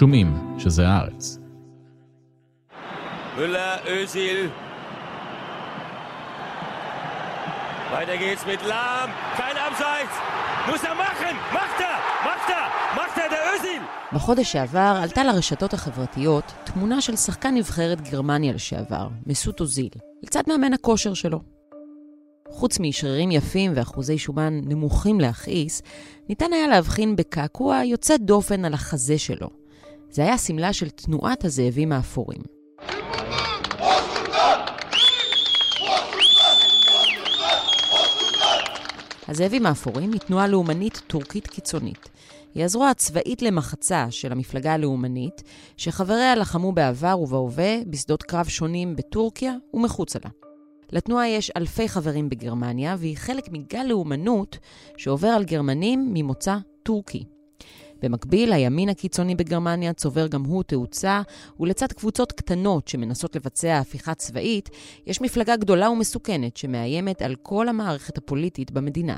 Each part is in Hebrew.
שומעים שזה הארץ. Müller, Özil. Weiter geht's mit Lahm. Kein Abseits. Muss er machen. Macht er. Macht er. Macht er, der Özil. בחודש שעבר עלתה לרשתות החברתיות תמונה של שחקן נבחרת גרמניה לשעבר, מסות אוזיל, לצד מאמן הכושר שלו. חוץ משרירים יפים ואחוזי שומן נמוכים להכעיס, ניתן היה להבחין בקעקוע יוצא דופן על החזה שלו. זה היה סמלה של תנועת הזאבים האפורים. הזאבים האפורים היא תנועה לאומנית טורקית קיצונית. היא הזרוע הצבאית למחצה של המפלגה הלאומנית, שחבריה לחמו בעבר ובהווה בשדות קרב שונים בטורקיה ומחוצה לה. לתנועה יש אלפי חברים בגרמניה, והיא חלק מגל לאומנות שעובר על גרמנים ממוצא טורקי. במקביל, הימין הקיצוני בגרמניה צובר גם הוא תאוצה, ולצד קבוצות קטנות שמנסות לבצע הפיכה צבאית, יש מפלגה גדולה ומסוכנת שמאיימת על כל המערכת הפוליטית במדינה.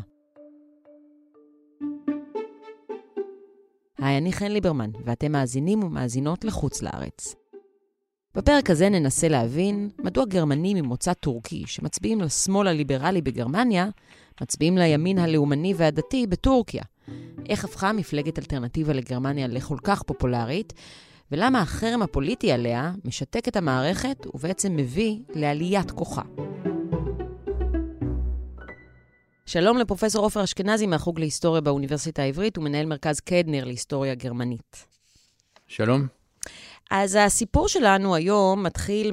היי, אני חן ליברמן, ואתם מאזינים ומאזינות לחוץ לארץ. בפרק הזה ננסה להבין מדוע גרמנים ממוצא טורקי שמצביעים לשמאל הליברלי בגרמניה, מצביעים לימין הלאומני והדתי בטורקיה. איך הפכה מפלגת אלטרנטיבה לגרמניה לכל כך פופולרית, ולמה החרם הפוליטי עליה משתק את המערכת ובעצם מביא לעליית כוחה. שלום לפרופסור עופר אשכנזי מהחוג להיסטוריה באוניברסיטה העברית ומנהל מרכז קדנר להיסטוריה גרמנית. שלום. אז הסיפור שלנו היום מתחיל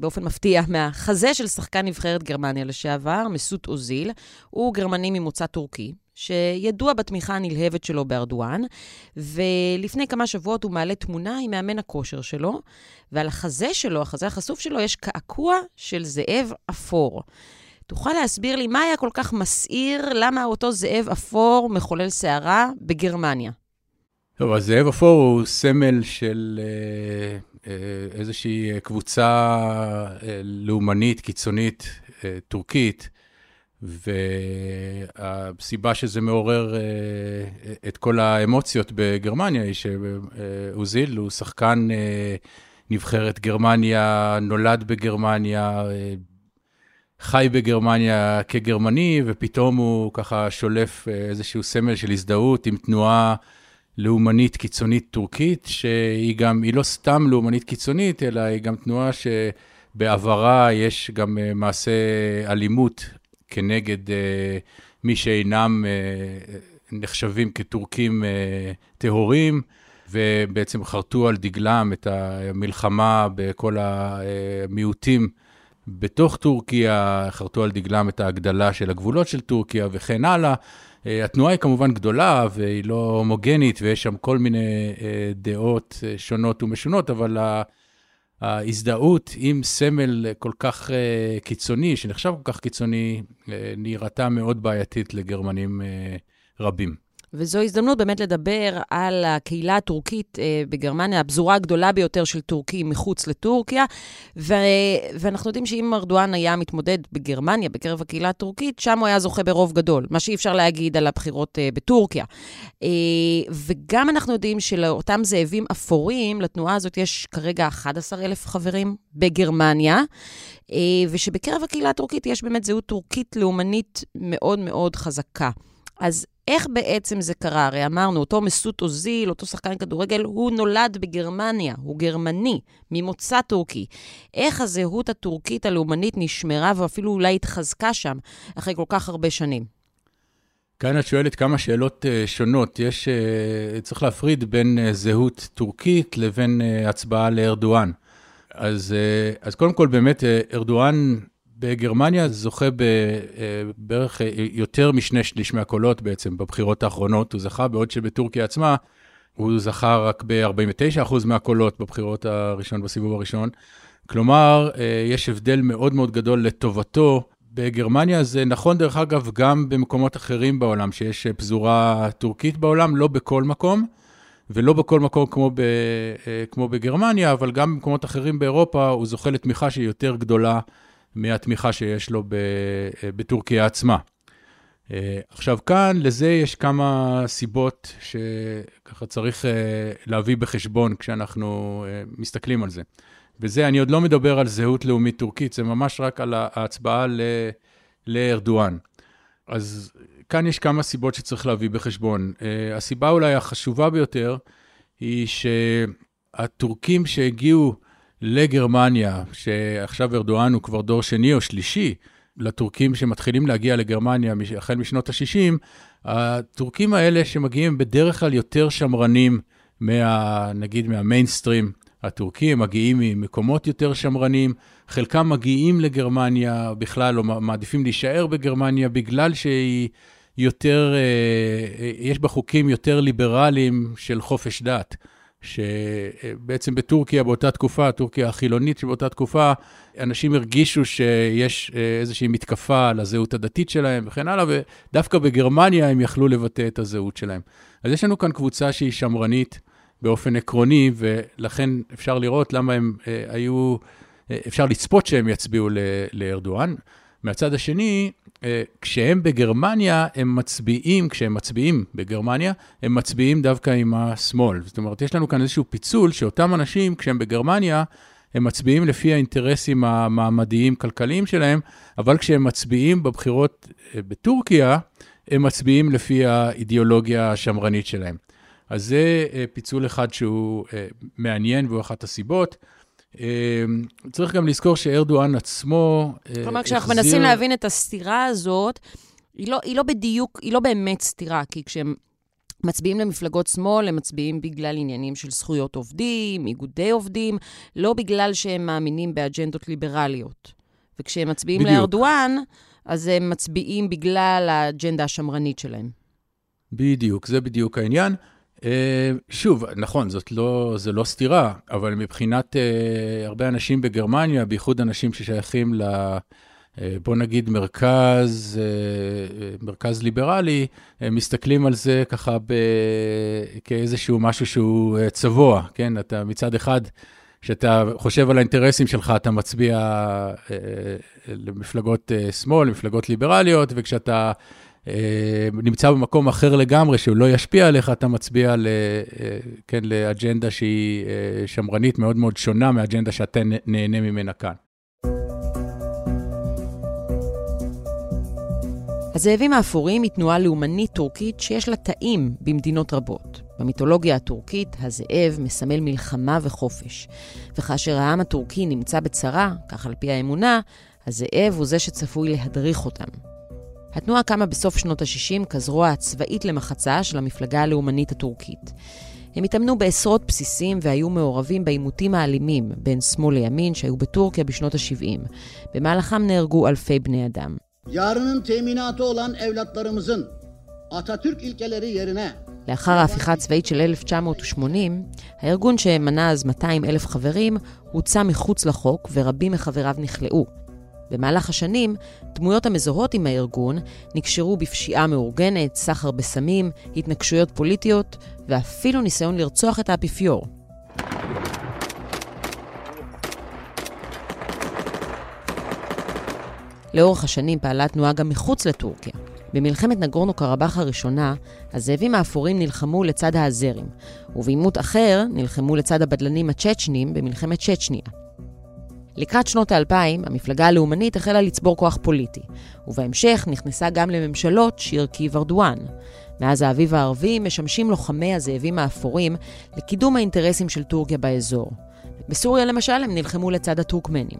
באופן מפתיע מהחזה של שחקן נבחרת גרמניה לשעבר, מסות אוזיל. הוא גרמני ממוצא טורקי, שידוע בתמיכה הנלהבת שלו בארדואן, ולפני כמה שבועות הוא מעלה תמונה עם מאמן הכושר שלו, ועל החזה שלו, החזה החשוף שלו, יש קעקוע של זאב אפור. תוכל להסביר לי מה היה כל כך מסעיר, למה אותו זאב אפור מחולל סערה בגרמניה? טוב, אז זאב אפור הוא סמל של אה, אה, איזושהי קבוצה אה, לאומנית, קיצונית, אה, טורקית, והסיבה שזה מעורר אה, את כל האמוציות בגרמניה היא שאוזיל הוא שחקן אה, נבחרת גרמניה, נולד בגרמניה, אה, חי בגרמניה כגרמני, ופתאום הוא ככה שולף איזשהו סמל של הזדהות עם תנועה לאומנית קיצונית טורקית, שהיא גם, היא לא סתם לאומנית קיצונית, אלא היא גם תנועה שבעברה יש גם מעשה אלימות כנגד מי שאינם נחשבים כטורקים טהורים. ובעצם חרטו על דגלם את המלחמה בכל המיעוטים בתוך טורקיה, חרטו על דגלם את ההגדלה של הגבולות של טורקיה וכן הלאה. התנועה היא כמובן גדולה והיא לא הומוגנית ויש שם כל מיני דעות שונות ומשונות, אבל ההזדהות עם סמל כל כך קיצוני, שנחשב כל כך קיצוני, נראתה מאוד בעייתית לגרמנים רבים. וזו הזדמנות באמת לדבר על הקהילה הטורקית אה, בגרמניה, הפזורה הגדולה ביותר של טורקים מחוץ לטורקיה, ו- ואנחנו יודעים שאם ארדואן היה מתמודד בגרמניה, בקרב הקהילה הטורקית, שם הוא היה זוכה ברוב גדול, מה שאי אפשר להגיד על הבחירות אה, בטורקיה. אה, וגם אנחנו יודעים שלאותם זאבים אפורים, לתנועה הזאת יש כרגע 11,000 חברים בגרמניה. ושבקרב הקהילה הטורקית יש באמת זהות טורקית לאומנית מאוד מאוד חזקה. אז איך בעצם זה קרה? הרי אמרנו, אותו מסות אוזיל, אותו שחקן כדורגל, הוא נולד בגרמניה, הוא גרמני, ממוצא טורקי. איך הזהות הטורקית הלאומנית נשמרה ואפילו אולי התחזקה שם אחרי כל כך הרבה שנים? כאן את שואלת כמה שאלות שונות. יש, צריך להפריד בין זהות טורקית לבין הצבעה לארדואן. אז, אז קודם כל, באמת, ארדואן בגרמניה זוכה בערך יותר משני שליש מהקולות בעצם בבחירות האחרונות, הוא זכה, בעוד שבטורקיה עצמה הוא זכה רק ב-49% מהקולות בבחירות הראשון, בסיבוב הראשון. כלומר, יש הבדל מאוד מאוד גדול לטובתו. בגרמניה זה נכון, דרך אגב, גם במקומות אחרים בעולם, שיש פזורה טורקית בעולם, לא בכל מקום, ולא בכל מקום כמו, ב, כמו בגרמניה, אבל גם במקומות אחרים באירופה הוא זוכה לתמיכה שהיא יותר גדולה. מהתמיכה שיש לו בטורקיה עצמה. עכשיו כאן, לזה יש כמה סיבות שככה צריך להביא בחשבון כשאנחנו מסתכלים על זה. וזה, אני עוד לא מדבר על זהות לאומית טורקית, זה ממש רק על ההצבעה לארדואן. אז כאן יש כמה סיבות שצריך להביא בחשבון. הסיבה אולי החשובה ביותר היא שהטורקים שהגיעו לגרמניה, שעכשיו ארדואן הוא כבר דור שני או שלישי, לטורקים שמתחילים להגיע לגרמניה החל משנות ה-60, הטורקים האלה שמגיעים בדרך כלל יותר שמרנים מה, נגיד מהמיינסטרים הטורקי, הם מגיעים ממקומות יותר שמרנים, חלקם מגיעים לגרמניה בכלל, או מעדיפים להישאר בגרמניה בגלל שהיא יותר, אה, יש בה חוקים יותר ליברליים של חופש דת. שבעצם בטורקיה באותה תקופה, טורקיה החילונית שבאותה תקופה, אנשים הרגישו שיש אה, איזושהי מתקפה על הזהות הדתית שלהם וכן הלאה, ודווקא בגרמניה הם יכלו לבטא את הזהות שלהם. אז יש לנו כאן קבוצה שהיא שמרנית, באופן עקרוני, ולכן אפשר לראות למה הם אה, היו, אה, אפשר לצפות שהם יצביעו לארדואן. מהצד השני, אה, כשהם בגרמניה, הם מצביעים, כשהם מצביעים בגרמניה, הם מצביעים דווקא עם השמאל. זאת אומרת, יש לנו כאן איזשהו פיצול שאותם אנשים, כשהם בגרמניה, הם מצביעים לפי האינטרסים המעמדיים-כלכליים שלהם, אבל כשהם מצביעים בבחירות בטורקיה, הם מצביעים לפי האידיאולוגיה השמרנית שלהם. אז זה אה, פיצול אחד שהוא אה, מעניין והוא אחת הסיבות. אה, צריך גם לזכור שארדואן עצמו החזיר... כלומר, כשאנחנו מנסים להבין את הסתירה הזאת, היא לא, היא לא בדיוק, היא לא באמת סתירה, כי כשהם מצביעים למפלגות שמאל, הם מצביעים בגלל עניינים של זכויות עובדים, איגודי עובדים, לא בגלל שהם מאמינים באג'נדות ליברליות. וכשהם מצביעים בדיוק. לארדואן, אז הם מצביעים בגלל האג'נדה השמרנית שלהם. בדיוק, זה בדיוק העניין. אה, שוב, נכון, זאת לא, זה לא סתירה, אבל מבחינת uh, הרבה אנשים בגרמניה, בייחוד אנשים ששייכים ל... Uh, בוא נגיד מרכז, מרכז ליברלי, הם מסתכלים על זה ככה ב... כאיזשהו משהו שהוא צבוע, כן? אתה מצד אחד, כשאתה חושב על האינטרסים שלך, אתה מצביע למפלגות שמאל, למפלגות ליברליות, וכשאתה אה, נמצא במקום אחר לגמרי, שהוא לא ישפיע עליך, אתה מצביע ל, אה, כן, לאג'נדה שהיא אה, שמרנית מאוד מאוד שונה מהאג'נדה שאתה נהנה ממנה כאן. הזאבים האפורים היא תנועה לאומנית טורקית שיש לה תאים במדינות רבות. במיתולוגיה הטורקית, הזאב מסמל מלחמה וחופש. וכאשר העם הטורקי נמצא בצרה, כך על פי האמונה, הזאב הוא זה שצפוי להדריך אותם. התנועה קמה בסוף שנות ה-60 כזרוע הצבאית למחצה של המפלגה הלאומנית הטורקית. הם התאמנו בעשרות בסיסים והיו מעורבים בעימותים האלימים בין שמאל לימין שהיו בטורקיה בשנות ה-70. במהלכם נהרגו אלפי בני אדם. לאחר ההפיכה הצבאית של 1980, הארגון שמנה אז 200 אלף חברים הוצא מחוץ לחוק ורבים מחבריו נכלאו. במהלך השנים, דמויות המזוהות עם הארגון נקשרו בפשיעה מאורגנת, סחר בסמים, התנגשויות פוליטיות ואפילו ניסיון לרצוח את האפיפיור. לאורך השנים פעלה התנועה גם מחוץ לטורקיה. במלחמת נגורנו קרבאח הראשונה, הזאבים האפורים נלחמו לצד האזרים, ובעימות אחר נלחמו לצד הבדלנים הצ'צ'נים במלחמת צ'צ'ניה. לקראת שנות האלפיים, המפלגה הלאומנית החלה לצבור כוח פוליטי, ובהמשך נכנסה גם לממשלות שהרכיב ארדואן. מאז האביב הערבי משמשים לוחמי הזאבים האפורים לקידום האינטרסים של טורקיה באזור. בסוריה למשל הם נלחמו לצד הטורקמנים.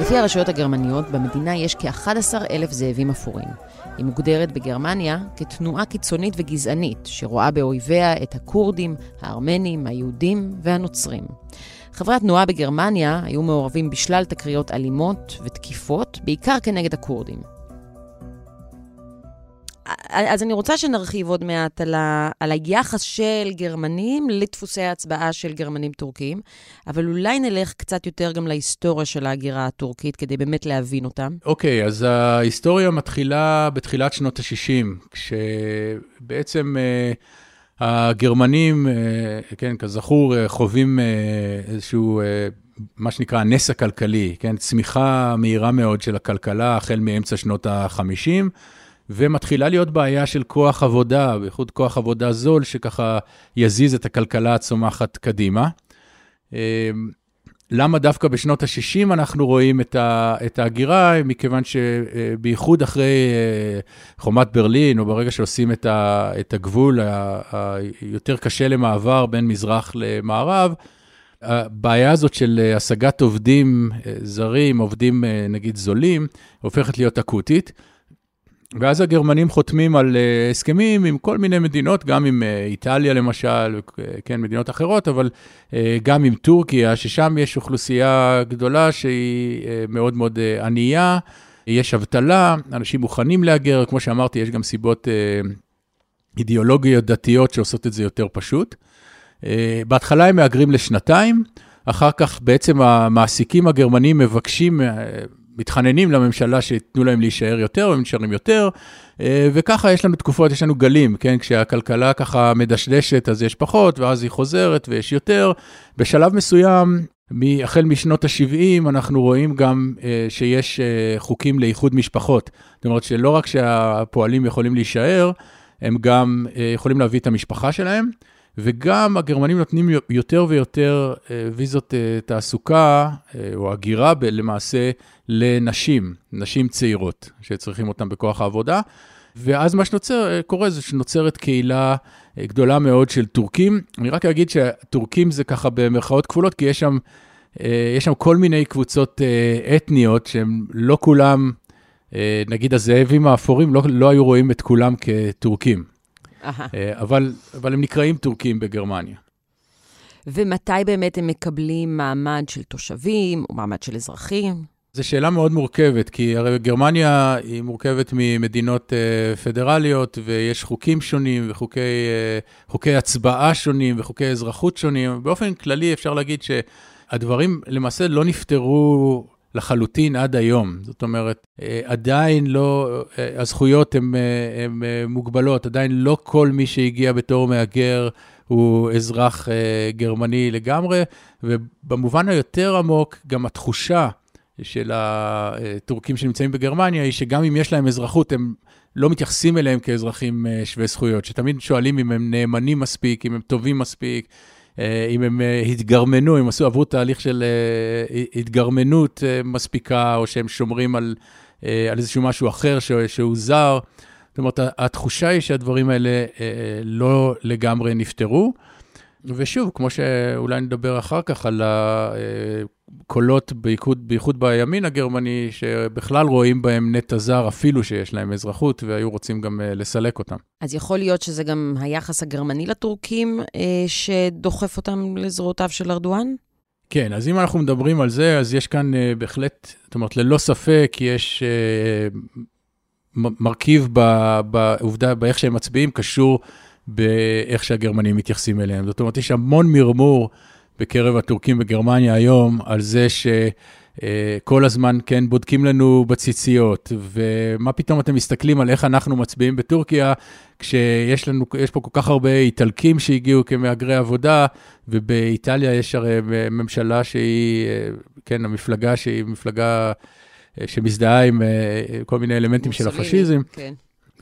לפי הרשויות הגרמניות, במדינה יש כ-11 אלף זאבים אפורים. היא מוגדרת בגרמניה כתנועה קיצונית וגזענית, שרואה באויביה את הכורדים, הארמנים, היהודים והנוצרים. חברי התנועה בגרמניה היו מעורבים בשלל תקריות אלימות ותקיפות, בעיקר כנגד הכורדים. אז אני רוצה שנרחיב עוד מעט על, ה, על היחס של גרמנים לדפוסי ההצבעה של גרמנים טורקים, אבל אולי נלך קצת יותר גם להיסטוריה של ההגירה הטורקית, כדי באמת להבין אותם. אוקיי, okay, אז ההיסטוריה מתחילה בתחילת שנות ה-60, כשבעצם... uh, הגרמנים, uh, כן, כזכור, uh, חווים איזשהו מה שנקרא הנס הכלכלי, כן? צמיחה מהירה מאוד של הכלכלה החל מאמצע שנות ה-50, ומתחילה להיות בעיה של כוח עבודה, בייחוד כוח עבודה זול, שככה יזיז את הכלכלה הצומחת קדימה. למה דווקא בשנות ה-60 אנחנו רואים את ההגירה? מכיוון שבייחוד אחרי אה, חומת ברלין, או ברגע שעושים את הגבול היותר קשה למעבר בין מזרח למערב, הבעיה הזאת של השגת עובדים אה, זרים, עובדים אה, נגיד זולים, הופכת להיות אקוטית. ואז הגרמנים חותמים על uh, הסכמים עם כל מיני מדינות, גם עם uh, איטליה למשל, כן, מדינות אחרות, אבל uh, גם עם טורקיה, ששם יש אוכלוסייה גדולה שהיא מאוד מאוד ענייה, יש אבטלה, אנשים מוכנים להגר, כמו שאמרתי, יש גם סיבות אידיאולוגיות דתיות שעושות את זה יותר פשוט. בהתחלה הם מהגרים לשנתיים, אחר כך בעצם המעסיקים הגרמנים מבקשים מתחננים לממשלה שייתנו להם להישאר יותר, הם נשארים יותר, אה, וככה יש לנו תקופות, יש לנו גלים, כן? כשהכלכלה ככה מדשדשת, אז יש פחות, ואז היא חוזרת ויש יותר. בשלב מסוים, החל משנות ה-70, אנחנו רואים גם אה, שיש אה, חוקים לאיחוד משפחות. זאת אומרת שלא רק שהפועלים יכולים להישאר, הם גם יכולים להביא את המשפחה שלהם. וגם הגרמנים נותנים יותר ויותר ויזות תעסוקה, או הגירה למעשה, לנשים, נשים צעירות, שצריכים אותן בכוח העבודה. ואז מה שנוצר, קורה זה שנוצרת קהילה אה, גדולה מאוד של טורקים. אני רק אגיד שהטורקים זה ככה במרכאות כפולות, כי יש שם, אה, יש שם כל מיני קבוצות אה, אתניות שהם לא כולם, נגיד הזאבים האפורים, לא, לא היו רואים את כולם כטורקים. אבל, אבל הם נקראים טורקים בגרמניה. ומתי באמת הם מקבלים מעמד של תושבים או מעמד של אזרחים? זו שאלה מאוד מורכבת, כי הרי גרמניה היא מורכבת ממדינות uh, פדרליות, ויש חוקים שונים, וחוקי uh, הצבעה שונים, וחוקי אזרחות שונים. באופן כללי אפשר להגיד שהדברים למעשה לא נפתרו לחלוטין עד היום. זאת אומרת, uh, עדיין לא, uh, הזכויות הן מוגבלות, עדיין לא כל מי שהגיע בתור מהגר הוא אזרח גרמני לגמרי, ובמובן היותר עמוק, גם התחושה של הטורקים שנמצאים בגרמניה, היא שגם אם יש להם אזרחות, הם לא מתייחסים אליהם כאזרחים אה, שווי זכויות, שתמיד שואלים אם הם נאמנים מספיק, אם הם טובים מספיק, אה, אם הם אה, התגרמנו, אם עשו, עברו תהליך של התגרמנות מספיקה, או שהם שומרים על, על איזשהו משהו אחר שהוא זר. זאת אומרת, התחושה היא שהדברים האלה לא לגמרי נפתרו. ושוב, כמו שאולי נדבר אחר כך על הקולות, בייחוד, בייחוד בימין הגרמני, שבכלל רואים בהם נטע זר, אפילו שיש להם אזרחות, והיו רוצים גם אה, לסלק אותם. אז יכול להיות שזה גם היחס הגרמני לטורקים אה, שדוחף אותם לזרועותיו של ארדואן? כן, אז אם אנחנו מדברים על זה, אז יש כאן uh, בהחלט, זאת אומרת, ללא ספק, יש מרכיב בעובדה, באיך שהם מצביעים, קשור באיך שהגרמנים מתייחסים אליהם. זאת אומרת, יש המון מרמור בקרב הטורקים בגרמניה היום על זה שכל הזמן, כן, בודקים לנו בציציות, ומה פתאום אתם מסתכלים על איך אנחנו מצביעים בטורקיה, כשיש לנו, יש פה כל כך הרבה איטלקים שהגיעו כמהגרי עבודה, ובאיטליה יש הרי ממשלה שהיא, כן, המפלגה שהיא מפלגה שמזדהה עם כל מיני אלמנטים של הפשיזם. כן.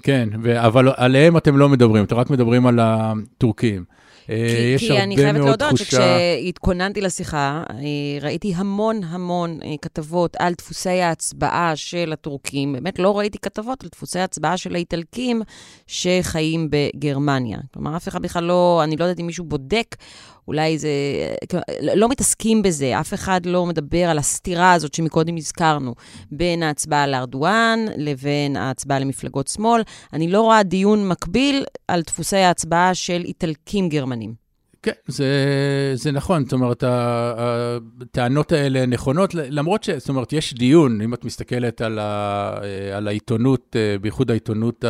כן, ו- אבל עליהם אתם לא מדברים, אתם רק מדברים על הטורקים. אה, כי, כי אני חייבת להודות תחושה... שכשהתכוננתי לשיחה, אה, ראיתי המון המון אה, כתבות על דפוסי ההצבעה של הטורקים. באמת לא ראיתי כתבות על דפוסי ההצבעה של האיטלקים שחיים בגרמניה. כלומר, אף אחד בכלל לא, אני לא יודעת אם מישהו בודק אולי זה... לא מתעסקים בזה, אף אחד לא מדבר על הסתירה הזאת שמקודם הזכרנו, בין ההצבעה לארדואן לבין ההצבעה למפלגות שמאל. אני לא רואה דיון מקביל על דפוסי ההצבעה של איטלקים גרמנים. כן, זה, זה נכון, זאת אומרת, הטענות האלה נכונות, למרות ש... זאת אומרת, יש דיון, אם את מסתכלת על, ה, על העיתונות, בייחוד העיתונות,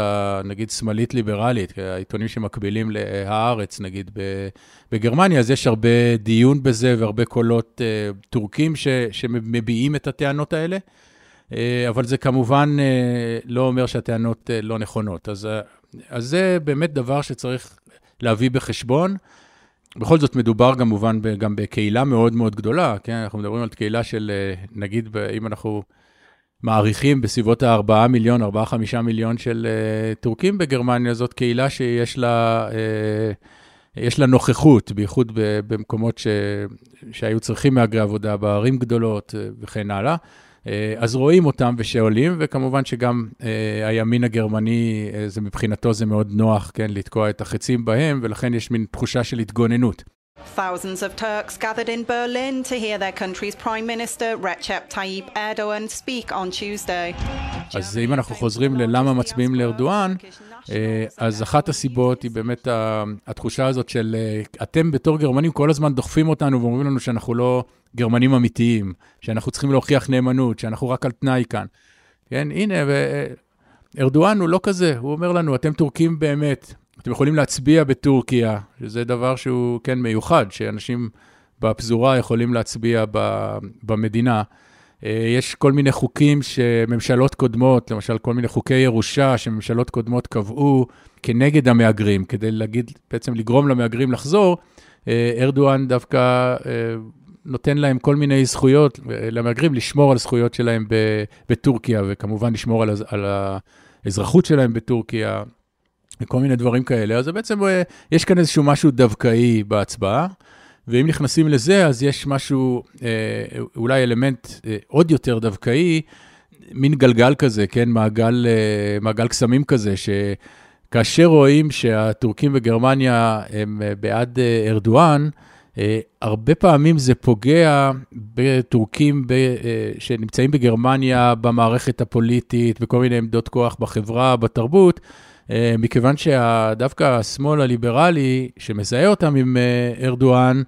נגיד, שמאלית-ליברלית, העיתונים שמקבילים ל"הארץ", נגיד, בגרמניה, אז יש הרבה דיון בזה והרבה קולות אה, טורקים ש, שמביעים את הטענות האלה, אה, אבל זה כמובן אה, לא אומר שהטענות לא נכונות. אז, אז זה באמת דבר שצריך להביא בחשבון. בכל זאת מדובר כמובן גם בקהילה מאוד מאוד גדולה, כן? אנחנו מדברים על קהילה של, נגיד, אם אנחנו מעריכים בסביבות ה-4 מיליון, 4-5 מיליון של uh, טורקים בגרמניה, זאת קהילה שיש לה, uh, יש לה נוכחות, בייחוד במקומות ש, שהיו צריכים מהגרי עבודה, בערים גדולות וכן הלאה. Uh, אז רואים אותם ושעולים, וכמובן שגם uh, הימין הגרמני, uh, זה מבחינתו זה מאוד נוח, כן, לתקוע את החצים בהם, ולכן יש מין תחושה של התגוננות. Thousands of Turks gathered in Berlin to hear their country's Prime Minister Recep Tayyip Erdogan speak on Tuesday. אז אם אנחנו חוזרים ללמה מצביעים לארדואן, אז אחת הסיבות היא באמת התחושה הזאת של אתם בתור גרמנים כל הזמן דוחפים אותנו ואומרים לנו שאנחנו לא גרמנים אמיתיים, שאנחנו צריכים להוכיח נאמנות, שאנחנו רק על תנאי כאן. כן, הנה, ארדואן הוא לא כזה, הוא אומר לנו, אתם טורקים באמת, אתם יכולים להצביע בטורקיה, שזה דבר שהוא כן מיוחד, שאנשים בפזורה יכולים להצביע במדינה. אה, יש כל מיני חוקים שממשלות קודמות, למשל כל מיני חוקי ירושה שממשלות קודמות קבעו כנגד המהגרים, כדי להגיד, בעצם לגרום למהגרים לחזור, אה, ארדואן דווקא אה, נותן להם כל מיני זכויות, למהגרים לשמור על זכויות שלהם בטורקיה, וכמובן לשמור על, על האזרחות שלהם בטורקיה, וכל מיני דברים כאלה. אז בעצם יש כאן איזשהו משהו דווקאי בהצבעה, ואם נכנסים לזה, אז יש משהו, אה, אולי אלמנט אה, עוד יותר דווקאי, מין גלגל כזה, כן? מעגל, מעגל קסמים כזה, שכאשר רואים שהטורקים וגרמניה הם בעד ארדואן, הרבה פעמים זה פוגע בטורקים ב, שנמצאים בגרמניה, במערכת הפוליטית, בכל מיני עמדות כוח בחברה, בתרבות, אה, מכיוון שדווקא השמאל הליברלי, שמזהה אותם עם אה, ארדואן,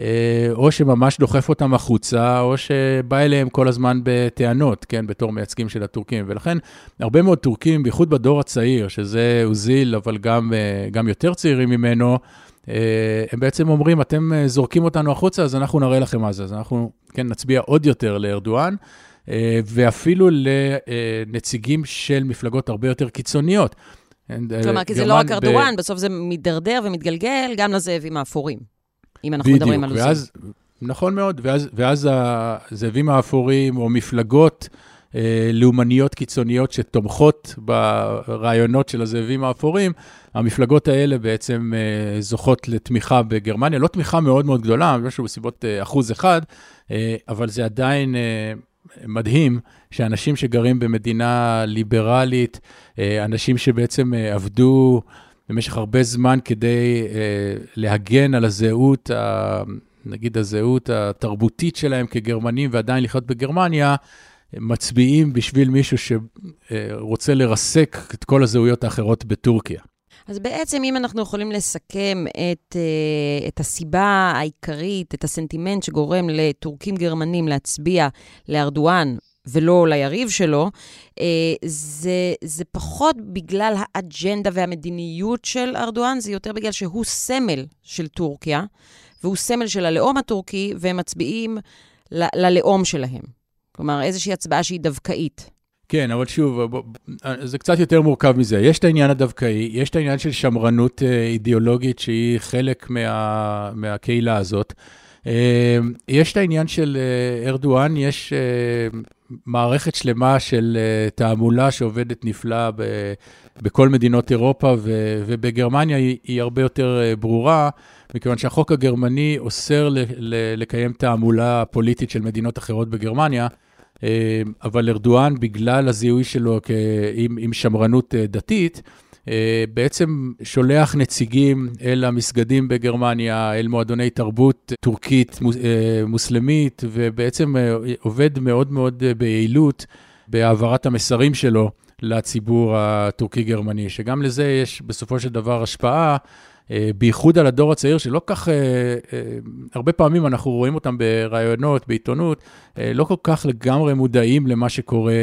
אה, או שממש דוחף אותם החוצה, או שבא אליהם כל הזמן בטענות, כן, בתור מייצגים של הטורקים. ולכן, הרבה מאוד טורקים, בייחוד בדור הצעיר, שזה אוזיל, אבל גם, גם יותר צעירים ממנו, הם בעצם אומרים, אתם זורקים אותנו החוצה, אז אנחנו נראה לכם מה זה. אז אנחנו, כן, נצביע עוד יותר לארדואן. ואפילו לנציגים של מפלגות הרבה יותר קיצוניות. כלומר, כי זה לא רק ארדואן, בסוף זה מידרדר ומתגלגל גם לזאבים האפורים, אם אנחנו מדברים על זה. ואז, נכון מאוד, ואז, ואז הזאבים האפורים או מפלגות אה, לאומניות קיצוניות שתומכות ברעיונות של הזאבים האפורים, המפלגות האלה בעצם אה, זוכות לתמיכה בגרמניה, לא תמיכה מאוד מאוד גדולה, משהו בסביבות אה, אחוז אחד, אה, אבל זה עדיין... אה, מדהים שאנשים שגרים במדינה ליברלית, אה, אנשים שבעצם אה, עבדו במשך הרבה זמן כדי אה, להגן על הזהות, נגיד הזהות התרבותית שלהם כגרמנים ועדיין לחיות בגרמניה, מצביעים בשביל מישהו שרוצה לרסק את כל הזהויות האחרות בטורקיה. אז בעצם, אם אנחנו יכולים לסכם את, את הסיבה העיקרית, את הסנטימנט שגורם לטורקים גרמנים להצביע לארדואן ולא ליריב שלו, אה, זה, זה פחות בגלל האג'נדה והמדיניות של ארדואן, זה יותר בגלל שהוא סמל של טורקיה, והוא סמל של הלאום הטורקי, והם מצביעים ל, ללאום שלהם. כלומר, איזושהי הצבעה שהיא דווקאית. כן, אבל שוב, בוא, זה קצת יותר מורכב מזה. יש את העניין הדווקאי, יש את העניין של שמרנות אה, אידיאולוגית שהיא חלק מה, מהקהילה הזאת. אה, יש את העניין של אה, ארדואן, יש מערכת שלמה של תעמולה שעובדת נפלא ב, בכל מדינות אירופה, ובגרמניה היא, הרבה יותר ברורה, מכיוון שהחוק הגרמני אוסר לקיים תעמולה פוליטית של מדינות אחרות בגרמניה. אה, אבל ארדואן, בגלל הזיהוי שלו עם, עם שמרנות אה, דתית, אה, בעצם שולח נציגים אל המסגדים בגרמניה, אל מועדוני תרבות טורקית מוסלמית, ובעצם עובד מאוד מאוד ביעילות בהעברת המסרים שלו לציבור הטורקי-גרמני, שגם לזה יש בסופו של דבר השפעה. אה, בייחוד על הדור הצעיר, שלא כך, אה, אה, הרבה פעמים אנחנו רואים אותם בראיונות, בעיתונות, לא כל כך לגמרי מודעים למה שקורה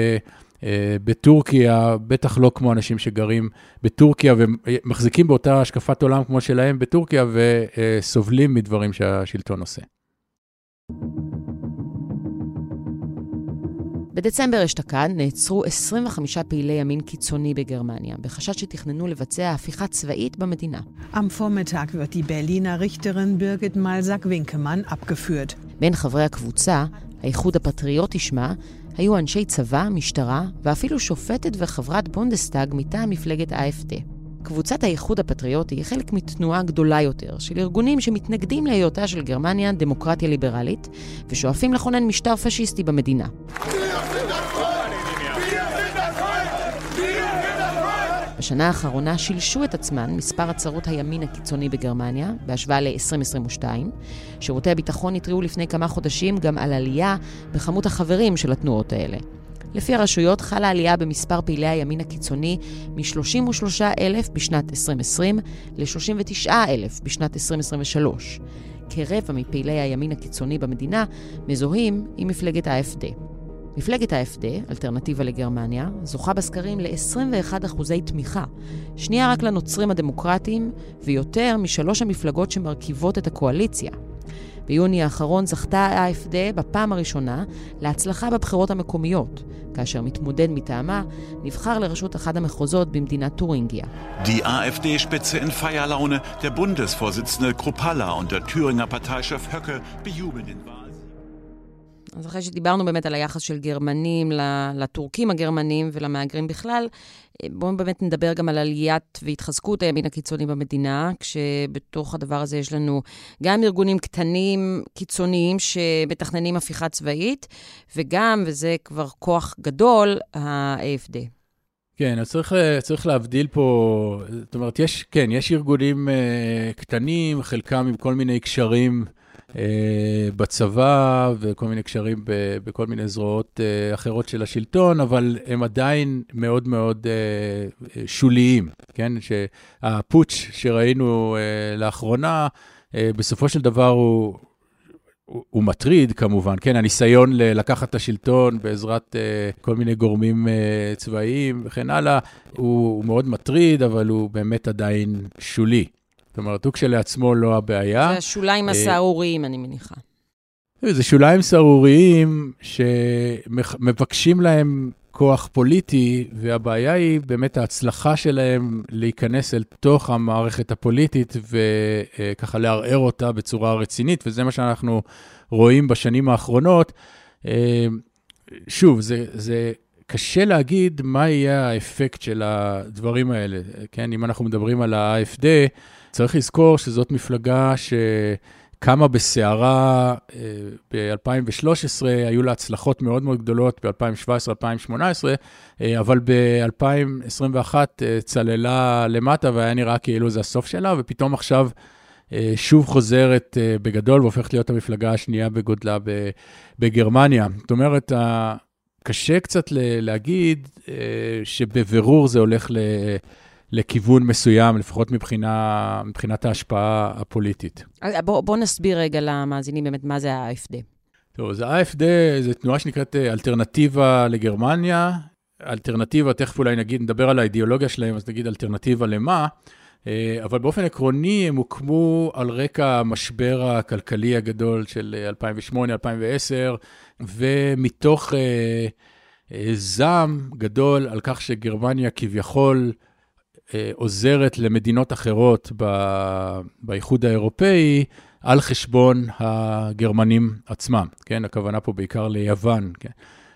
בטורקיה, בטח לא כמו אנשים שגרים בטורקיה ומחזיקים באותה השקפת עולם כמו שלהם בטורקיה וסובלים מדברים שהשלטון עושה. בדצמבר אשתקד נעצרו 25 פעילי ימין קיצוני בגרמניה, בחשד שתכננו לבצע הפיכה צבאית במדינה. Am Vormittag wird die Berliner Richterin Birgit Malsack-Winkemann abgeführt. בין חברי הקבוצה, האיחוד הפטריוטי שמה, היו אנשי צבא, משטרה ואפילו שופטת וחברת בונדסטאג מטעם מפלגת AFD. קבוצת האיחוד הפטריוטי היא חלק מתנועה גדולה יותר של ארגונים שמתנגדים להיותה של גרמניה דמוקרטיה ליברלית ושואפים לכונן משטר פשיסטי במדינה. בשנה האחרונה שילשו את עצמן מספר הצהרות הימין הקיצוני בגרמניה, בהשוואה ל-2022. שירותי הביטחון התריעו לפני כמה חודשים גם על עלייה בכמות החברים של התנועות האלה. לפי הרשויות חלה עלייה במספר פעילי הימין הקיצוני מ-33,000 בשנת 2020 ל-39,000 בשנת 2023. כרבע מפעילי הימין הקיצוני במדינה מזוהים עם מפלגת ה-FD. מפלגת ה-FD, אלטרנטיבה לגרמניה, זוכה בסקרים ל-21 אחוזי תמיכה, שנייה רק לנוצרים הדמוקרטיים, ויותר משלוש המפלגות שמרכיבות את הקואליציה. ביוני האחרון זכתה ה-AFD בפעם הראשונה להצלחה בבחירות המקומיות, כאשר מתמודד מטעמה נבחר לראשות אחד המחוזות במדינת טורינגיה. Die AfD-Spitze in Feierlaune, der Bundesvorsitzende Kruppalla und der Thüringer Parteichef Höcke bejubeln den Wahl. אז אחרי שדיברנו באמת על היחס של גרמנים לטורקים הגרמנים ולמהגרים בכלל, בואו באמת נדבר גם על עליית והתחזקות הימין הקיצוני במדינה, כשבתוך הדבר הזה יש לנו גם ארגונים קטנים, קיצוניים, שמתכננים הפיכה צבאית, וגם, וזה כבר כוח גדול, ה-AFD. כן, אז צריך, צריך להבדיל פה, זאת אומרת, יש, כן, יש ארגונים uh, קטנים, חלקם עם כל מיני קשרים. אה, בצבא וכל מיני קשרים בכל מיני זרועות אה, אחרות של השלטון, אבל הם עדיין מאוד מאוד אה, שוליים, כן? שהפוטש שראינו לאחרונה, בסופו של דבר הוא... הוא, מטריד כמובן, כן, הניסיון לקחת את השלטון בעזרת uh, כל מיני גורמים uh, צבאיים וכן הלאה, הוא, הוא מאוד מטריד, אבל הוא באמת עדיין שולי. זאת אומרת, הוא כשלעצמו לא הבעיה. זה השוליים אה, הסהרוריים, אני מניחה. זה שוליים סהרוריים שמבקשים להם כוח פוליטי, והבעיה היא באמת ההצלחה שלהם להיכנס אל תוך המערכת הפוליטית וככה לערער אותה בצורה רצינית, וזה מה שאנחנו רואים בשנים האחרונות. אה, שוב, זה, זה קשה להגיד מה יהיה האפקט של הדברים האלה, כן? אם אנחנו מדברים על ה-AFD, צריך לזכור שזאת מפלגה שקמה בסערה אה, ב-2013, היו לה הצלחות מאוד מאוד גדולות ב-2017-2018, אה, אבל ב-2021 אה, צללה למטה והיה נראה כאילו זה הסוף שלה, ופתאום עכשיו שוב חוזרת בגדול והופכת להיות המפלגה השנייה בגודלה בגרמניה. זאת אומרת, קשה קצת להגיד שבבירור זה הולך. לכיוון מסוים, לפחות מבחינה, מבחינת ההשפעה הפוליטית. אה, בוא, בוא נסביר רגע למאזינים באמת מה זה ה-AFD. טוב, אז ה-AFD זו תנועה שנקראת אה, אלטרנטיבה לגרמניה. אלטרנטיבה, תכף אולי נגיד, נדבר על האידיאולוגיה שלהם, אז נגיד אלטרנטיבה למה. אה, אבל באופן עקרוני הם הוקמו על רקע המשבר הכלכלי הגדול של 2008-2010, ומתוך זעם גדול על כך שגרמניה כביכול אה, עוזרת למדינות אחרות באיחוד האירופאי על חשבון הגרמנים עצמם, כן? הכוונה פה בעיקר ליוון, כן?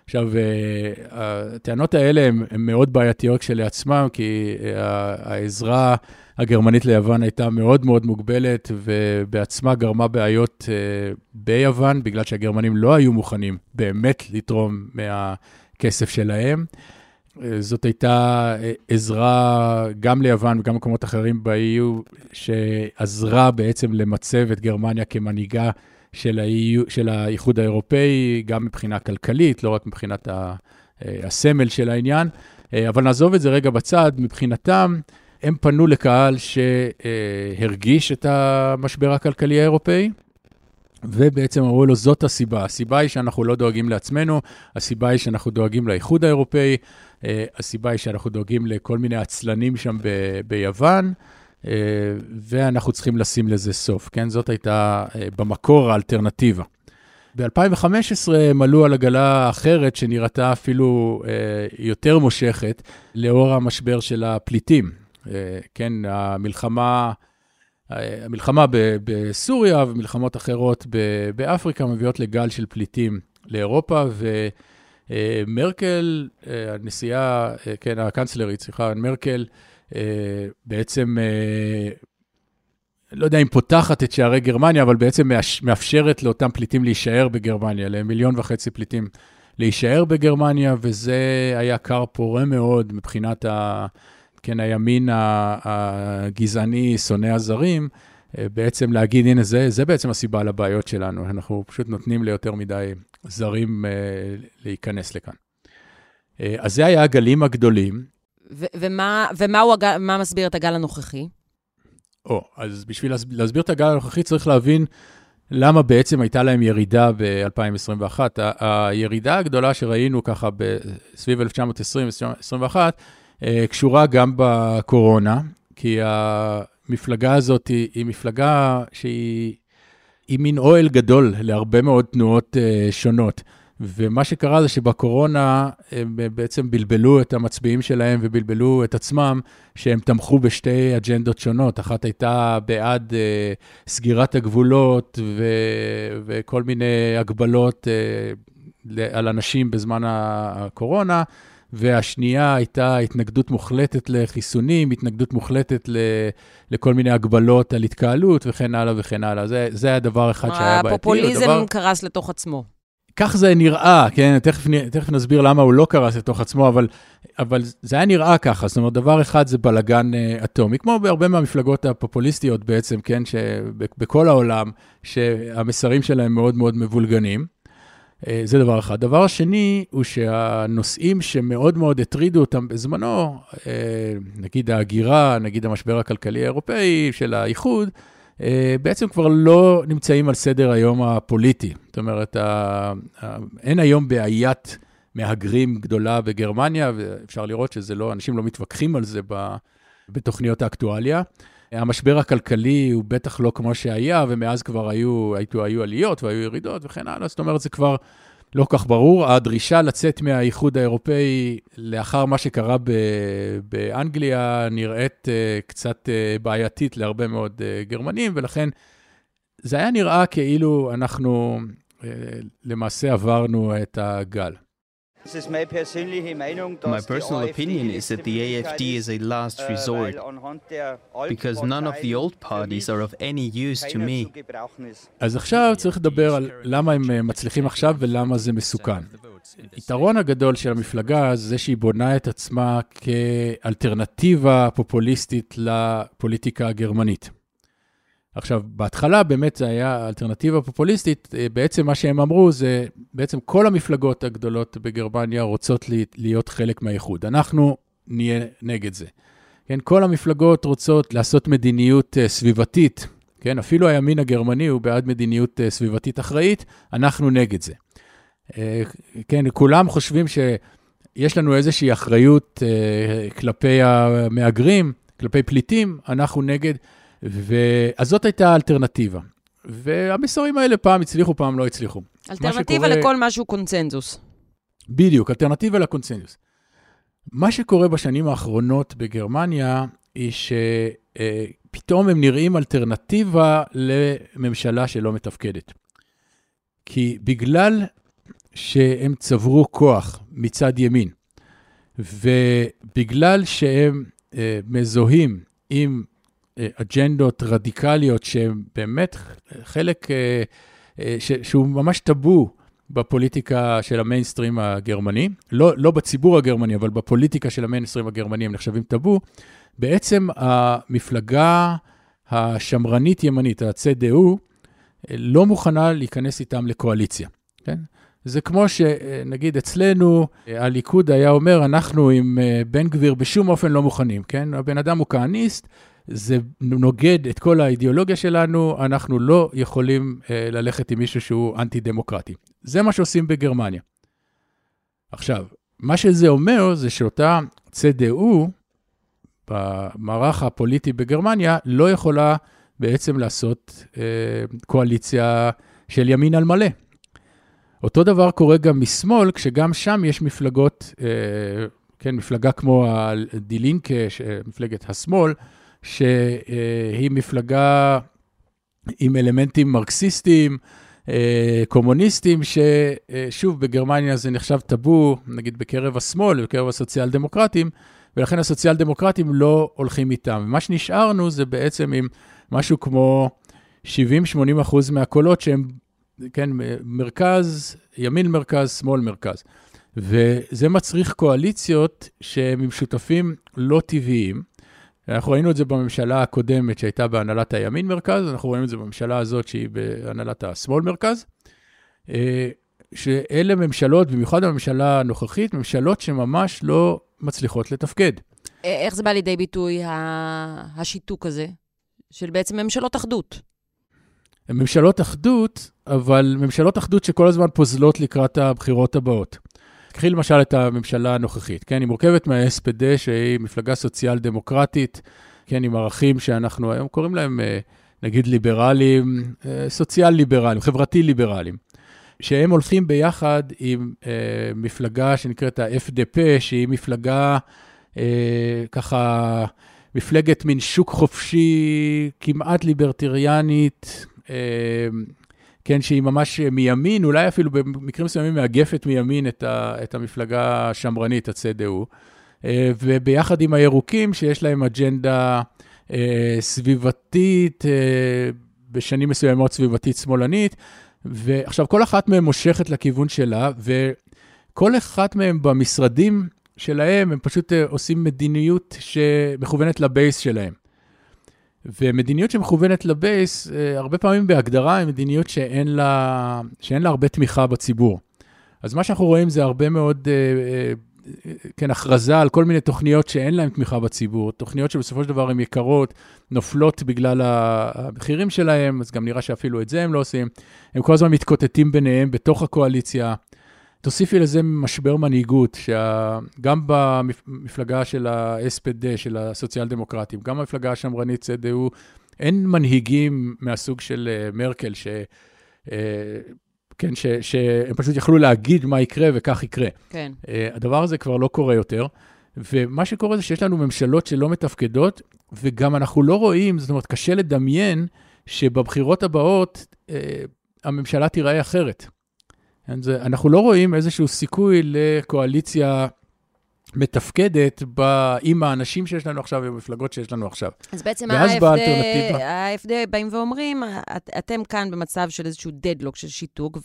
עכשיו, אה, הטענות האלה הן מאוד בעייתיות כשלעצמן, כי אה, העזרה הגרמנית ליוון הייתה מאוד מאוד מוגבלת, ובעצמה גרמה בעיות ביוון, בגלל שהגרמנים לא היו מוכנים באמת לתרום מהכסף שלהם. זאת הייתה אה, עזרה גם ליוון וגם במקומות אחרים ב-EU, שעזרה בעצם למצב את גרמניה כמנהיגה של, של האיחוד האירופאי, גם מבחינה כלכלית, לא רק מבחינת אה, הסמל של העניין. אה, אבל נעזוב את זה רגע בצד, מבחינתם, הם פנו לקהל שהרגיש את המשבר הכלכלי האירופאי, ובעצם אמרו לו, זאת הסיבה. הסיבה היא שאנחנו לא דואגים לעצמנו, הסיבה היא שאנחנו דואגים לאיחוד האירופאי, אה, הסיבה היא שאנחנו דואגים לכל מיני עצלנים שם ב- ביוון, אה, ואנחנו צריכים לשים לזה סוף, כן? זאת הייתה אה, במקור האלטרנטיבה. ב-2015 הם עלו על עגלה אחרת שנראתה אפילו יותר מושכת לאור המשבר של הפליטים. כן, המלחמה, המלחמה בסוריה ומלחמות אחרות באפריקה מביאות לגל של פליטים לאירופה, ומרקל, אה, אה, הנשיאה, אה, כן, הקנצלרית, סליחה, מרקל, בעצם לא יודע אם פותחת את שערי גרמניה, אבל בעצם מאפשרת לאותם פליטים להישאר בגרמניה, למיליון וחצי פליטים להישאר בגרמניה, וזה היה כר פורה מאוד מבחינת ה, כן, הימין הגזעני, שונא הזרים, בעצם להגיד, הנה, זה, זה בעצם הסיבה לבעיות שלנו, אנחנו פשוט נותנים ליותר מדי זרים להיכנס לכאן. אז זה היה הגלים הגדולים. ו- ומה, ומה הגל, מסביר את הגל הנוכחי? או, אז בשביל להסביר את הגל הנוכחי צריך להבין למה בעצם הייתה להם ירידה ב-2021. הירידה הגדולה שראינו ככה סביב 1920-2021 אה, קשורה גם בקורונה, כי המפלגה הזאת היא, היא מפלגה שהיא היא מין אוהל גדול להרבה מאוד תנועות uh, שונות. ומה שקרה זה שבקורונה הם בעצם בלבלו את המצביעים שלהם ובלבלו את עצמם, שהם תמכו בשתי אג'נדות שונות. אחת הייתה בעד uh, סגירת הגבולות ו- וכל מיני הגבלות uh, על אנשים בזמן הקורונה, והשנייה הייתה התנגדות מוחלטת לחיסונים, התנגדות מוחלטת ל- לכל מיני הגבלות על התקהלות וכן הלאה וכן הלאה. זה, זה היה דבר אחד שהיה בעייתי. הפופוליזם הדבר... קרס לתוך עצמו. כך זה נראה, כן? תכף, תכף נסביר למה הוא לא קרס לתוך עצמו, אבל, אבל זה היה נראה ככה. זאת אומרת, דבר אחד זה בלאגן uh, אטומי, כמו בהרבה מהמפלגות הפופוליסטיות בעצם, כן? שבכל העולם, שהמסרים שלהם מאוד מאוד מבולגנים. Uh, זה דבר אחד. דבר שני, הוא שהנושאים שמאוד מאוד הטרידו אותם בזמנו, uh, נגיד ההגירה, נגיד המשבר הכלכלי האירופאי של האיחוד, אה, בעצם כבר לא נמצאים על סדר היום הפוליטי. זאת אומרת, אין היום בעיית מהגרים גדולה בגרמניה, ואפשר לראות שזה לא, אנשים לא מתווכחים על זה בתוכניות האקטואליה. המשבר הכלכלי הוא בטח לא כמו שהיה, ומאז כבר היו, היו, היו עליות והיו ירידות וכן הלאה, זאת אומרת, זה כבר לא כך ברור. הדרישה לצאת מהאיחוד האירופאי לאחר מה שקרה ב- באנגליה נראית uh, קצת uh, בעייתית להרבה מאוד uh, גרמנים, ולכן זה היה נראה כאילו אנחנו uh, למעשה עברנו את הגל. My personal opinion is that the AFD is a last resort because none of the old parties are of any use to me. אז עכשיו צריך לדבר על למה הם מצליחים עכשיו ולמה זה מסוכן. היתרון הגדול של המפלגה זה שהיא בונה את עצמה כאלטרנטיבה פופוליסטית לפוליטיקה הגרמנית. עכשיו, בהתחלה באמת זה היה אלטרנטיבה פופוליסטית, אה, בעצם מה שהם אמרו זה, בעצם כל המפלגות הגדולות בגרמניה רוצות להיות חלק מהאיחוד. אנחנו נהיה נגד זה. כן, כל המפלגות רוצות לעשות מדיניות אה, סביבתית, כן, אפילו הימין הגרמני הוא בעד מדיניות אה, סביבתית אחראית, אנחנו נגד זה. כן, כולם חושבים שיש לנו איזושהי אחריות כלפי המהגרים, כלפי פליטים, אנחנו נגד. ו... אז זאת הייתה האלטרנטיבה. והמסרים האלה פעם הצליחו, פעם לא הצליחו. אלטרנטיבה שקורה... לכל משהו קונצנזוס. בדיוק, אלטרנטיבה לקונצנזוס. מה שקורה בשנים האחרונות בגרמניה, היא שפתאום הם נראים אלטרנטיבה לממשלה שלא מתפקדת. כי בגלל שהם צברו כוח מצד ימין, ובגלל שהם אה, מזוהים עם אג'נדות רדיקליות שהן באמת חלק אה, אה, ש, שהוא ממש טאבו בפוליטיקה של המיינסטרים הגרמני, לא, לא בציבור הגרמני, אבל בפוליטיקה של המיינסטרים הגרמני הם נחשבים טאבו, בעצם המפלגה השמרנית-ימנית, ה-CDU, לא מוכנה להיכנס איתם לקואליציה, כן? זה כמו שנגיד אצלנו, הליכוד היה אומר, אנחנו עם אה, בן גביר בשום אופן לא מוכנים, כן? הבן אדם הוא כהניסט, זה נוגד את כל האידיאולוגיה שלנו, אנחנו לא יכולים אה, ללכת עם מישהו שהוא אנטי-דמוקרטי. זה מה שעושים בגרמניה. עכשיו, מה שזה אומר זה שאותה CDU, במערך הפוליטי בגרמניה, לא יכולה בעצם לעשות אה, קואליציה של ימין על מלא. אותו דבר קורה גם משמאל, כשגם שם יש מפלגות, כן, מפלגה כמו הדילינקה, מפלגת השמאל, שהיא מפלגה עם אלמנטים מרקסיסטיים, קומוניסטים, ששוב, בגרמניה זה נחשב טאבו, נגיד בקרב השמאל ובקרב הסוציאל דמוקרטים, ולכן הסוציאל דמוקרטים לא הולכים איתם. מה שנשארנו זה בעצם עם משהו כמו 70-80 אחוז מהקולות שהם, כן, מרכז, ימין מרכז, שמאל מרכז. וזה מצריך קואליציות שהם עם שותפים לא טבעיים. אנחנו ראינו את זה בממשלה הקודמת שהייתה בהנהלת הימין מרכז, אנחנו רואים את זה בממשלה הזאת שהיא בהנהלת השמאל מרכז. אה, שאלה ממשלות, במיוחד הממשלה הנוכחית, ממשלות שממש לא מצליחות לתפקד. איך זה בא לידי ביטוי, השיתוק הזה, של בעצם ממשלות אחדות? ממשלות אחדות, אבל ממשלות אחדות שכל הזמן פוזלות לקראת הבחירות הבאות. קחי למשל את הממשלה הנוכחית, כן? היא מורכבת מה-SPD, שהיא מפלגה סוציאל-דמוקרטית, כן, עם ערכים שאנחנו היום קוראים להם, אה, נגיד, ליברליים, אה, סוציאל-ליברליים, חברתי-ליברליים. שהם הולכים ביחד עם אה, מפלגה שנקראת ה-FDP, שהיא מפלגה אה, ככה, מפלגת מין שוק חופשי, כמעט ליברטריאנית, אה, כן, שהיא ממש מימין, אולי אפילו במקרים מסוימים מאגפת מימין את, ה, את המפלגה השמרנית, ה-CDU, אה, וביחד עם הירוקים, שיש להם אג'נדה אה, סביבתית, אה, בשנים מסוימות סביבתית שמאלנית, ועכשיו, כל אחת מהן מושכת לכיוון שלה, וכל אחת מהן במשרדים שלהם, הם פשוט עושים מדיניות שמכוונת לבייס שלהם. ומדיניות שמכוונת לבייס, אה, הרבה פעמים בהגדרה, היא מדיניות שאין לה, שאין לה הרבה תמיכה בציבור. אז מה שאנחנו רואים זה הרבה מאוד אה, כן, הכרזה על כל מיני תוכניות שאין להן תמיכה בציבור, תוכניות שבסופו של דבר הן יקרות, נופלות בגלל המחירים שלהן, אז גם נראה שאפילו את זה הם לא עושים. הם כל הזמן מתקוטטים ביניהם בתוך הקואליציה. תוסיפי לזה משבר מנהיגות, שגם במפלגה של ה-SPD, של הסוציאל דמוקרטים, גם במפלגה השמרנית CDU, אין מנהיגים מהסוג של אה, מרקל, ש... אה, כן, ש, שהם פשוט יכלו להגיד מה יקרה וכך יקרה. כן. Uh, הדבר הזה כבר לא קורה יותר, ומה שקורה זה שיש לנו ממשלות שלא מתפקדות, וגם אנחנו לא רואים, זאת אומרת, קשה לדמיין שבבחירות הבאות הממשלה תיראה אחרת. כן, זה, אנחנו לא רואים איזשהו סיכוי לקואליציה מתפקדת ב, עם האנשים שיש לנו עכשיו ובמפלגות שיש לנו עכשיו. אז בעצם ה-AFD באים ואומרים, את, אתם כאן במצב של איזשהו דדלוק של שיתוק,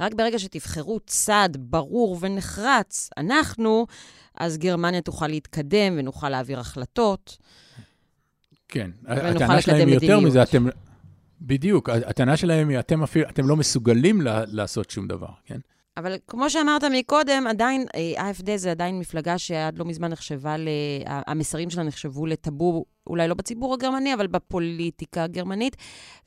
ורק ברגע שתבחרו צד ברור ונחרץ, אנחנו, אז גרמניה תוכל להתקדם ונוכל להעביר החלטות. כן, הטענה שלהם היא יותר מזה, אתם... בדיוק, הטענה שלהם היא, אתם אפילו, אתם לא מסוגלים לעשות שום דבר, כן? אבל כמו שאמרת מקודם, עדיין, AFD זה עדיין מפלגה שעד לא מזמן נחשבה, ל... המסרים שלה נחשבו לטאבו, אולי לא בציבור הגרמני, אבל בפוליטיקה הגרמנית.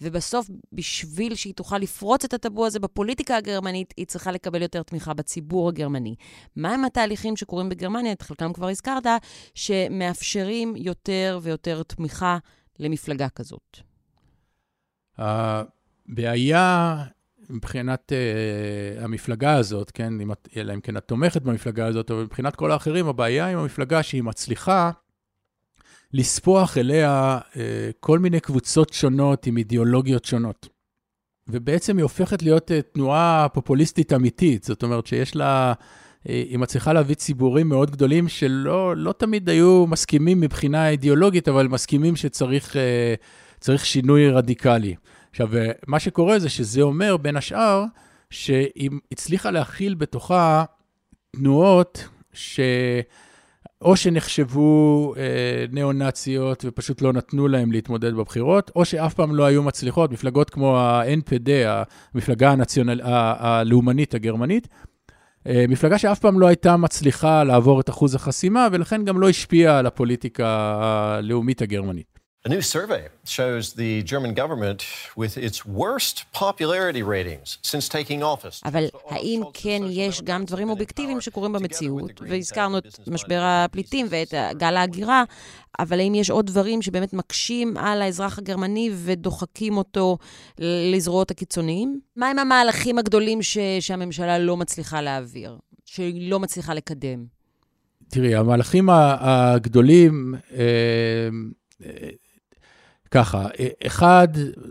ובסוף, בשביל שהיא תוכל לפרוץ את הטאבו הזה בפוליטיקה הגרמנית, היא צריכה לקבל יותר תמיכה בציבור הגרמני. מהם התהליכים שקורים בגרמניה, את חלקם כבר הזכרת, שמאפשרים יותר ויותר תמיכה למפלגה כזאת? הבעיה מבחינת uh, המפלגה הזאת, כן, אם את, אלא אם כן את תומכת במפלגה הזאת, אבל מבחינת כל האחרים, הבעיה עם המפלגה שהיא מצליחה לספוח אליה uh, כל מיני קבוצות שונות עם אידיאולוגיות שונות. ובעצם היא הופכת להיות uh, תנועה פופוליסטית אמיתית, זאת אומרת שיש לה, היא מצליחה להביא ציבורים מאוד גדולים שלא לא תמיד היו מסכימים מבחינה אידיאולוגית, אבל מסכימים שצריך uh, שינוי רדיקלי. עכשיו, מה שקורה זה שזה אומר, בין השאר, שהיא הצליחה להכיל בתוכה תנועות ש... או שנחשבו אה, ניאו-נאציות ופשוט לא נתנו להם להתמודד בבחירות, או שאף פעם לא היו מצליחות, מפלגות כמו ה-NPD, המפלגה הנציונל, הלאומנית הגרמנית, אה, מפלגה שאף פעם לא הייתה מצליחה לעבור את אחוז החסימה, ולכן גם לא השפיעה על הפוליטיקה הלאומית הגרמנית. A new survey shows the German government with its worst popularity ratings since taking office. אבל האם כן יש גם דברים אובייקטיביים שקורים במציאות? והזכרנו את משבר הפליטים ואת גל ההגירה, אבל האם יש עוד דברים שבאמת מקשים על האזרח הגרמני ודוחקים אותו לזרועות הקיצוניים? מהם המהלכים הגדולים ש- שהממשלה לא מצליחה להעביר, שהיא לא מצליחה לקדם? תראי, המהלכים הגדולים... אה, אה, ככה, אחד,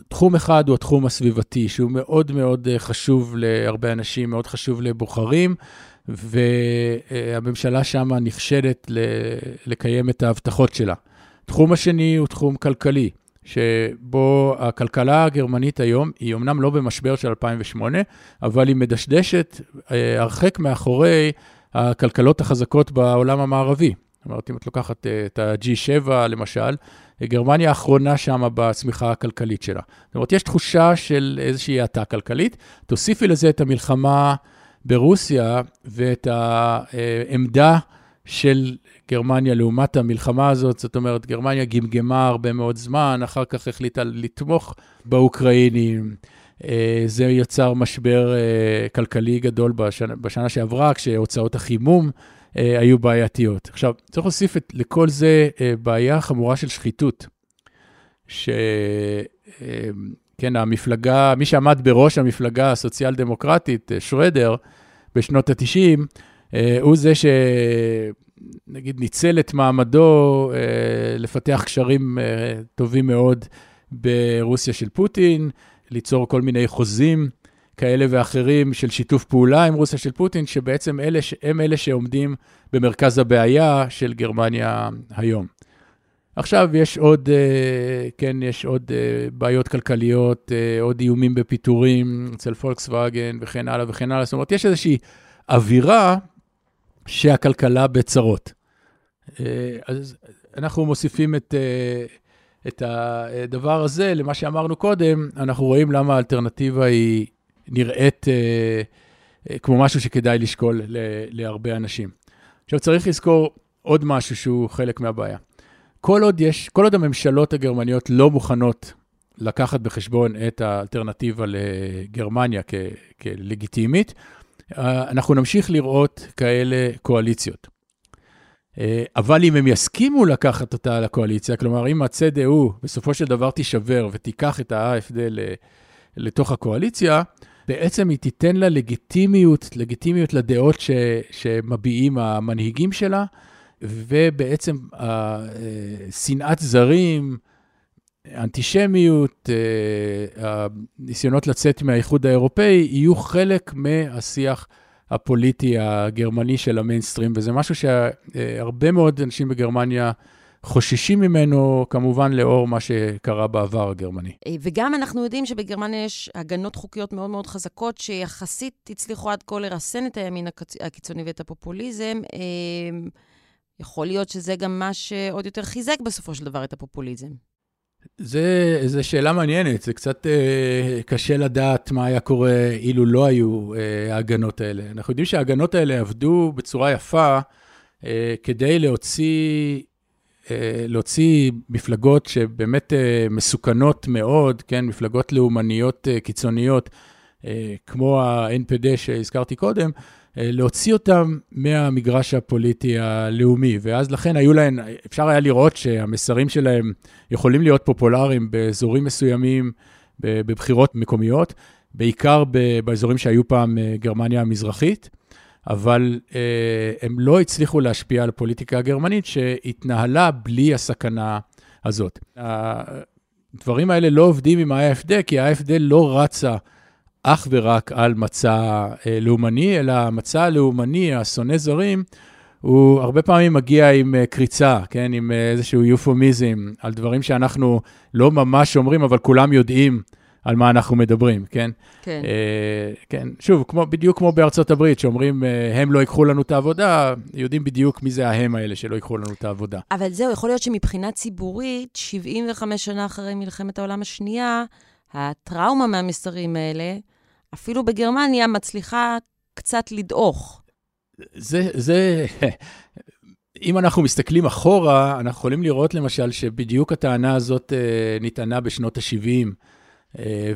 תחום אחד הוא התחום הסביבתי, שהוא מאוד מאוד חשוב להרבה אנשים, מאוד חשוב לבוחרים, והממשלה שמה נכשלת לקיים את ההבטחות שלה. תחום השני הוא תחום כלכלי, שבו הכלכלה הגרמנית היום, היא אמנם לא במשבר של 2008, אבל היא מדשדשת הרחק מאחורי הכלכלות החזקות בעולם המערבי. זאת אומרת, אם את לוקחת את ה-G7 למשל, גרמניה האחרונה שם בצמיחה הכלכלית שלה. זאת אומרת, יש תחושה של איזושהי האטה כלכלית. תוסיפי לזה את המלחמה ברוסיה ואת העמדה של גרמניה לעומת המלחמה הזאת. זאת אומרת, גרמניה גמגמה הרבה מאוד זמן, אחר כך החליטה לתמוך באוקראינים. זה יצר משבר כלכלי גדול בשנה, בשנה שעברה, כשהוצאות החימום היו בעייתיות. עכשיו, צריך להוסיף את, לכל זה בעיה חמורה של שחיתות, שכן, המפלגה, מי שעמד בראש המפלגה הסוציאל-דמוקרטית, שרדר, בשנות ה-90, הוא זה שנגיד ניצל את מעמדו לפתח קשרים טובים מאוד ברוסיה של פוטין, ליצור כל מיני חוזים כאלה ואחרים של שיתוף פעולה עם רוסיה של פוטין, שבעצם אלה, הם אלה שעומדים במרכז הבעיה של גרמניה היום. עכשיו יש עוד, כן, יש עוד בעיות כלכליות, עוד איומים בפיטורים אצל פולקסווגן וכן הלאה וכן הלאה. זאת אומרת, יש איזושהי אווירה שהכלכלה בצרות. אז אנחנו מוסיפים את... את הדבר הזה, למה שאמרנו קודם, אנחנו רואים למה האלטרנטיבה היא נראית אה, אה, כמו משהו שכדאי לשקול להרבה אנשים. עכשיו, צריך לזכור עוד משהו שהוא חלק מהבעיה. כל עוד, יש, כל עוד הממשלות הגרמניות לא מוכנות לקחת בחשבון את האלטרנטיבה לגרמניה כ, כלגיטימית, אה, אנחנו נמשיך לראות כאלה קואליציות. אבל אם הם יסכימו לקחת אותה לקואליציה, כלומר, אם הצד"ו בסופו של דבר תישבר ותיקח את ה-AFD לתוך הקואליציה, בעצם היא תיתן לה לגיטימיות, לגיטימיות לדעות ש, שמביעים המנהיגים שלה, ובעצם שנאת זרים, אנטישמיות, הניסיונות לצאת מהאיחוד האירופאי, יהיו חלק מהשיח הפוליטי הגרמני של המיינסטרים, וזה משהו שהרבה מאוד אנשים בגרמניה חוששים ממנו, כמובן לאור מה שקרה בעבר הגרמני. וגם אנחנו יודעים שבגרמניה יש הגנות חוקיות מאוד מאוד חזקות, שיחסית הצליחו עד כה לרסן את הימין הקיצוני ואת הפופוליזם. יכול להיות שזה גם מה שעוד יותר חיזק בסופו של דבר את הפופוליזם. זה, זה שאלה מעניינת, זה קצת אה, קשה לדעת מה היה קורה אילו לא היו אה, ההגנות האלה. אנחנו יודעים שההגנות האלה עבדו בצורה יפה אה, כדי להוציא, אה, להוציא מפלגות שבאמת אה, מסוכנות מאוד, כן, מפלגות לאומניות אה, קיצוניות, אה, כמו ה-NPD שהזכרתי קודם, להוציא אותם מהמגרש הפוליטי הלאומי, ואז לכן היו להן, אפשר היה לראות שהמסרים שלהם יכולים להיות פופולריים באזורים מסוימים, בבחירות מקומיות, בעיקר באזורים שהיו פעם גרמניה המזרחית, אבל הם לא הצליחו להשפיע על הפוליטיקה הגרמנית שהתנהלה בלי הסכנה הזאת. הדברים האלה לא עובדים עם ה-AFD, כי ה-AFD לא רצה אך ורק על מצע לאומני, אלא המצע הלאומני, השונא זרים, הוא הרבה פעמים מגיע עם קריצה, כן, עם איזשהו יופומיזם, על דברים שאנחנו לא ממש אומרים, אבל כולם יודעים על מה אנחנו מדברים, כן? כן. אה, כן, שוב, כמו, בדיוק כמו בארצות הברית, שאומרים, הם לא ייקחו לנו את העבודה, יודעים בדיוק מי זה ההם האלה שלא ייקחו לנו את העבודה. אבל זהו, יכול להיות שמבחינה ציבורית, 75 שנה אחרי מלחמת העולם השנייה, הטראומה מהמסרים האלה, אפילו בגרמניה, מצליחה קצת לדעוך. זה, זה, אם אנחנו מסתכלים אחורה, אנחנו יכולים לראות למשל שבדיוק הטענה הזאת נטענה בשנות ה-70.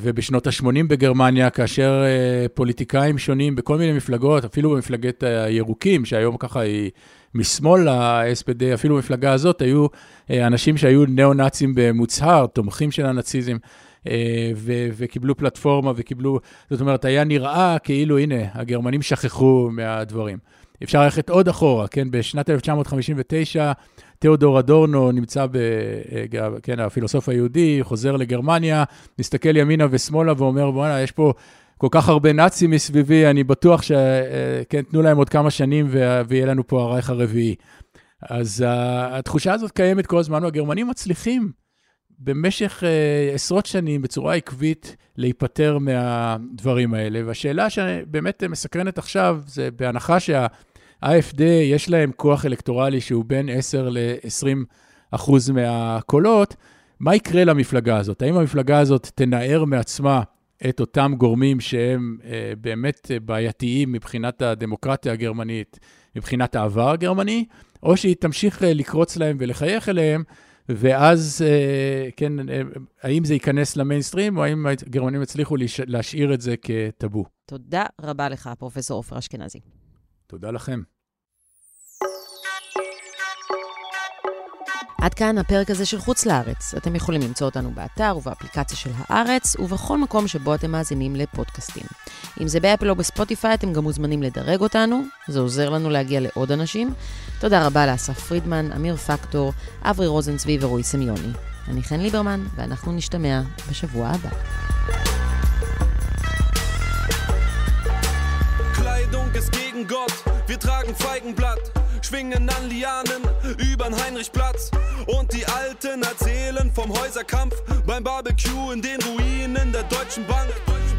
ובשנות ה-80 בגרמניה, כאשר פוליטיקאים שונים בכל מיני מפלגות, אפילו במפלגת הירוקים, שהיום ככה היא משמאל ל-SPD, אפילו במפלגה הזאת, היו אנשים שהיו ניאו-נאצים במוצהר, תומכים של הנאציזם. ו- וקיבלו פלטפורמה וקיבלו, זאת אומרת, היה נראה כאילו, הנה, הגרמנים שכחו מהדברים. אפשר ללכת עוד אחורה, כן? בשנת 1959, תיאודור אדורנו נמצא, ב, כן, הפילוסוף היהודי, חוזר לגרמניה, מסתכל ימינה ושמאלה ואומר, בוא'נה, יש פה כל כך הרבה נאצים מסביבי, אני בטוח ש... כן, תנו להם עוד כמה שנים ויהיה לנו פה הרייך הרביעי. אז התחושה הזאת קיימת כל הזמן, והגרמנים מצליחים במשך עשרות שנים בצורה עקבית להיפטר מהדברים האלה. והשאלה שבאמת מסקרנת עכשיו, זה בהנחה שה-AFD יש להם כוח אלקטורלי שהוא בין 10 ל-20 אחוז מהקולות, מה יקרה למפלגה הזאת? האם המפלגה הזאת תנער מעצמה את אותם גורמים שהם uh, באמת בעייתיים מבחינת הדמוקרטיה הגרמנית, מבחינת העבר הגרמני, או שהיא תמשיך uh, לקרוץ להם ולחייך אליהם, ואז, אה, כן, אה, האם זה ייכנס למיינסטרים, או האם הגרמנים יצליחו להשאיר את זה כטאבו? תודה רבה לך, פרופ' עופר אשכנזי. תודה לכם. עד כאן הפרק הזה של חוץ לארץ. אתם יכולים למצוא אותנו באתר ובאפליקציה של הארץ, ובכל מקום שבו אתם מאזינים לפודקאסטים. אם זה באפל או בספוטיפיי, אתם גם מוזמנים לדרג אותנו, זה עוזר לנו להגיע לעוד אנשים. תודה רבה לאסף פרידמן, אמיר פקטור, אברי רוזן צבי ורועי סמיוני. אני חן ליברמן, ואנחנו נשתמע בשבוע הבא. Gegen Gott, wir tragen Feigenblatt. Schwingen an Lianen übern Heinrichplatz. Und die Alten erzählen vom Häuserkampf beim Barbecue in den Ruinen der Deutschen Bank.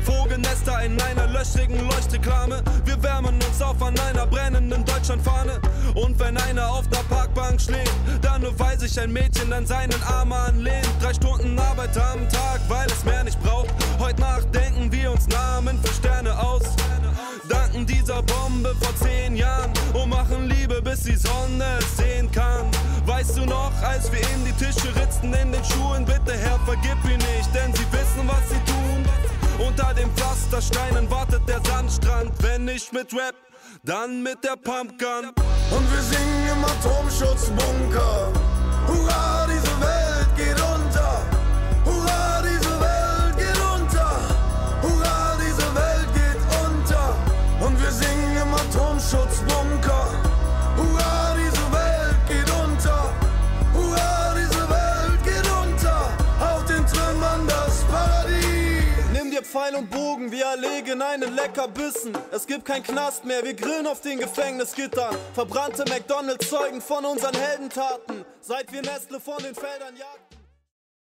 Vogelnester in einer löchrigen Leuchtreklame. Wir wärmen uns auf an einer brennenden Deutschlandfahne. Und wenn einer auf der Parkbank schläft, dann nur weil sich ein Mädchen an seinen Arm anlehnt. Drei Stunden Arbeit am Tag, weil es mehr nicht braucht. Heute Nacht denken wir uns Namen für Sterne aus. Danken dieser Bombe vor zehn Jahren und machen Liebe, bis die Sonne es sehen kann. Weißt du noch, als wir in die Tische ritzten in den Schuhen, bitte Herr, vergib ihn nicht, denn sie wissen, was sie tun. Unter den Pflastersteinen wartet der Sandstrand, wenn nicht mit Rap, dann mit der Pumpgun. Und wir singen im Atomschutzbunker. Hurra, Pfeil und Bogen, wir erlegen einen Leckerbissen. Es gibt kein Knast mehr, wir grillen auf den Gefängnisgittern. Verbrannte McDonalds zeugen von unseren Heldentaten. Seit wir Nestle von den Feldern jagten.